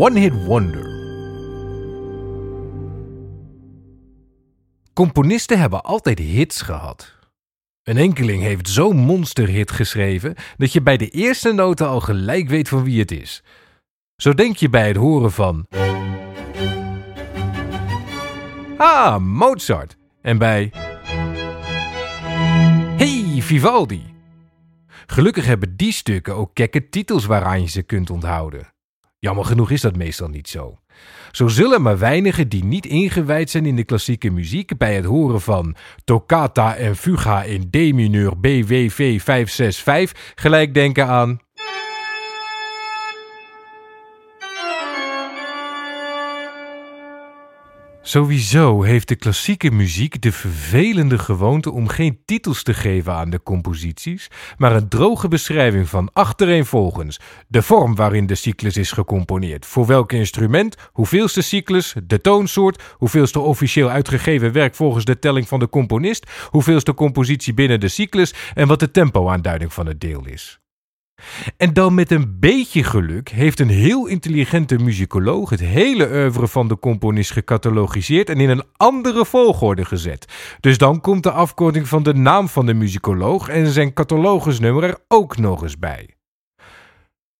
One Hit Wonder. Componisten hebben altijd hits gehad. Een enkeling heeft zo'n monsterhit geschreven dat je bij de eerste noten al gelijk weet van wie het is. Zo denk je bij het horen van. Ah, Mozart. En bij. Hey, Vivaldi. Gelukkig hebben die stukken ook kekke titels waaraan je ze kunt onthouden. Jammer genoeg is dat meestal niet zo. Zo zullen maar weinigen die niet ingewijd zijn in de klassieke muziek bij het horen van Toccata en Fuga in D mineur BWV 565 gelijk denken aan Sowieso heeft de klassieke muziek de vervelende gewoonte om geen titels te geven aan de composities, maar een droge beschrijving van achtereenvolgens de vorm waarin de cyclus is gecomponeerd, voor welk instrument, hoeveelste cyclus, de toonsoort, hoeveelste officieel uitgegeven werk volgens de telling van de componist, hoeveelste compositie binnen de cyclus en wat de tempo-aanduiding van het deel is. En dan met een beetje geluk heeft een heel intelligente muzikoloog het hele oeuvre van de componist gecatalogiseerd en in een andere volgorde gezet. Dus dan komt de afkorting van de naam van de muzikoloog en zijn catalogusnummer er ook nog eens bij.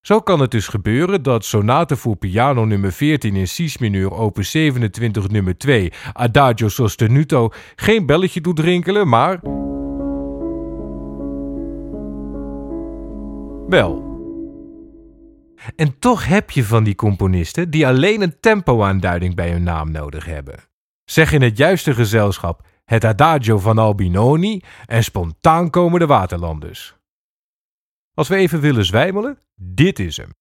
Zo kan het dus gebeuren dat sonate voor piano nummer 14 in cis mineur opus 27 nummer 2 Adagio sostenuto geen belletje doet rinkelen, maar Wel. En toch heb je van die componisten die alleen een tempoaanduiding bij hun naam nodig hebben. Zeg in het juiste gezelschap het adagio van Albinoni en spontaan komen de waterlanders. Als we even willen zwijmelen, dit is hem.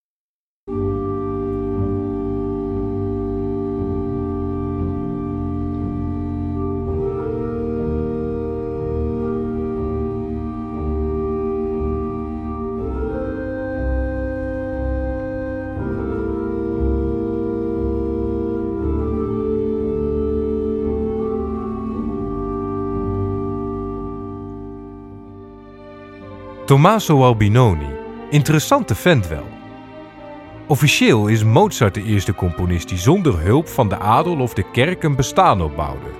Tommaso Albinoni, interessante vent wel. Officieel is Mozart de eerste componist die zonder hulp van de adel of de kerk een bestaan opbouwde.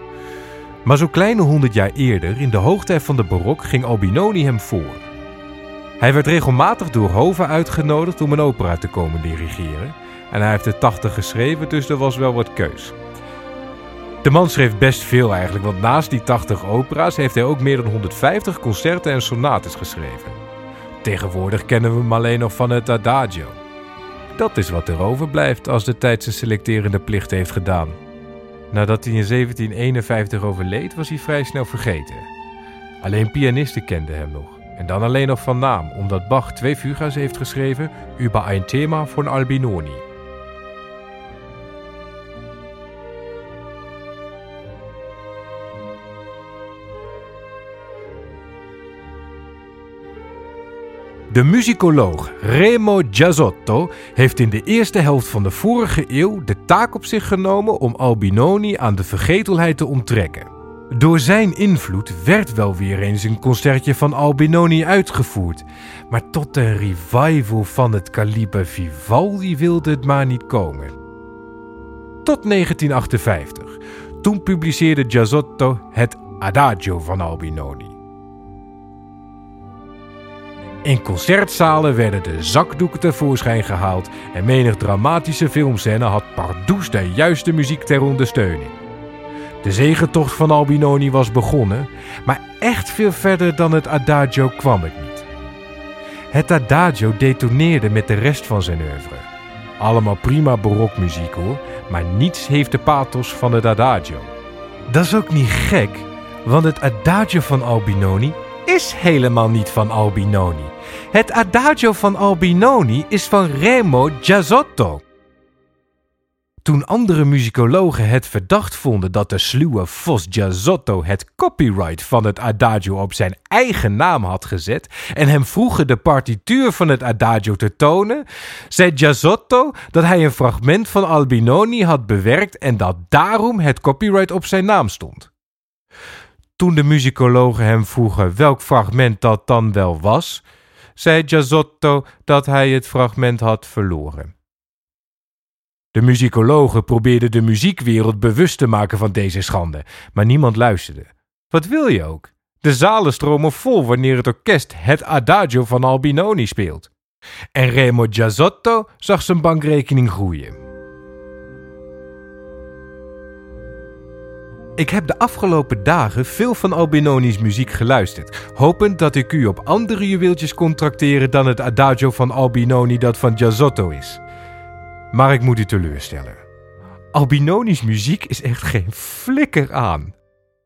Maar zo'n kleine honderd jaar eerder, in de hoogtij van de barok, ging Albinoni hem voor. Hij werd regelmatig door hoven uitgenodigd om een opera te komen dirigeren. En hij heeft de 80 geschreven, dus er was wel wat keus. De man schreef best veel eigenlijk, want naast die 80 opera's heeft hij ook meer dan 150 concerten en sonates geschreven. Tegenwoordig kennen we hem alleen nog van het Adagio. Dat is wat er overblijft als de tijd zijn selecterende plicht heeft gedaan. Nadat hij in 1751 overleed, was hij vrij snel vergeten. Alleen pianisten kenden hem nog. En dan alleen nog van naam, omdat Bach twee fuga's heeft geschreven über ein Thema von Albinoni. De muzikoloog Remo Giazzotto heeft in de eerste helft van de vorige eeuw de taak op zich genomen om Albinoni aan de vergetelheid te onttrekken. Door zijn invloed werd wel weer eens een concertje van Albinoni uitgevoerd, maar tot een revival van het kaliber Vivaldi wilde het maar niet komen. Tot 1958. Toen publiceerde Giazzotto het Adagio van Albinoni. In concertzalen werden de zakdoeken tevoorschijn gehaald en menig dramatische filmscène had pardoes de juiste muziek ter ondersteuning. De zegentocht van Albinoni was begonnen, maar echt veel verder dan het adagio kwam het niet. Het adagio detoneerde met de rest van zijn oeuvre. Allemaal prima barokmuziek hoor, maar niets heeft de pathos van het adagio. Dat is ook niet gek, want het adagio van Albinoni is helemaal niet van Albinoni. Het adagio van Albinoni is van Remo Giazzotto. Toen andere muzikologen het verdacht vonden dat de sluwe Vos Giazzotto het copyright van het adagio op zijn eigen naam had gezet en hem vroegen de partituur van het adagio te tonen, zei Giazzotto dat hij een fragment van Albinoni had bewerkt en dat daarom het copyright op zijn naam stond. Toen de muzikologen hem vroegen welk fragment dat dan wel was, zei Giazzotto dat hij het fragment had verloren. De muzikologen probeerden de muziekwereld bewust te maken van deze schande, maar niemand luisterde. Wat wil je ook? De zalen stromen vol wanneer het orkest het Adagio van Albinoni speelt. En Remo Giazzotto zag zijn bankrekening groeien. Ik heb de afgelopen dagen veel van Albinoni's muziek geluisterd, hopend dat ik u op andere juweeltjes kon tracteren dan het Adagio van Albinoni dat van Giazzotto is. Maar ik moet u teleurstellen. Albinoni's muziek is echt geen flikker aan.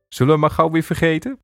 Zullen we maar gauw weer vergeten?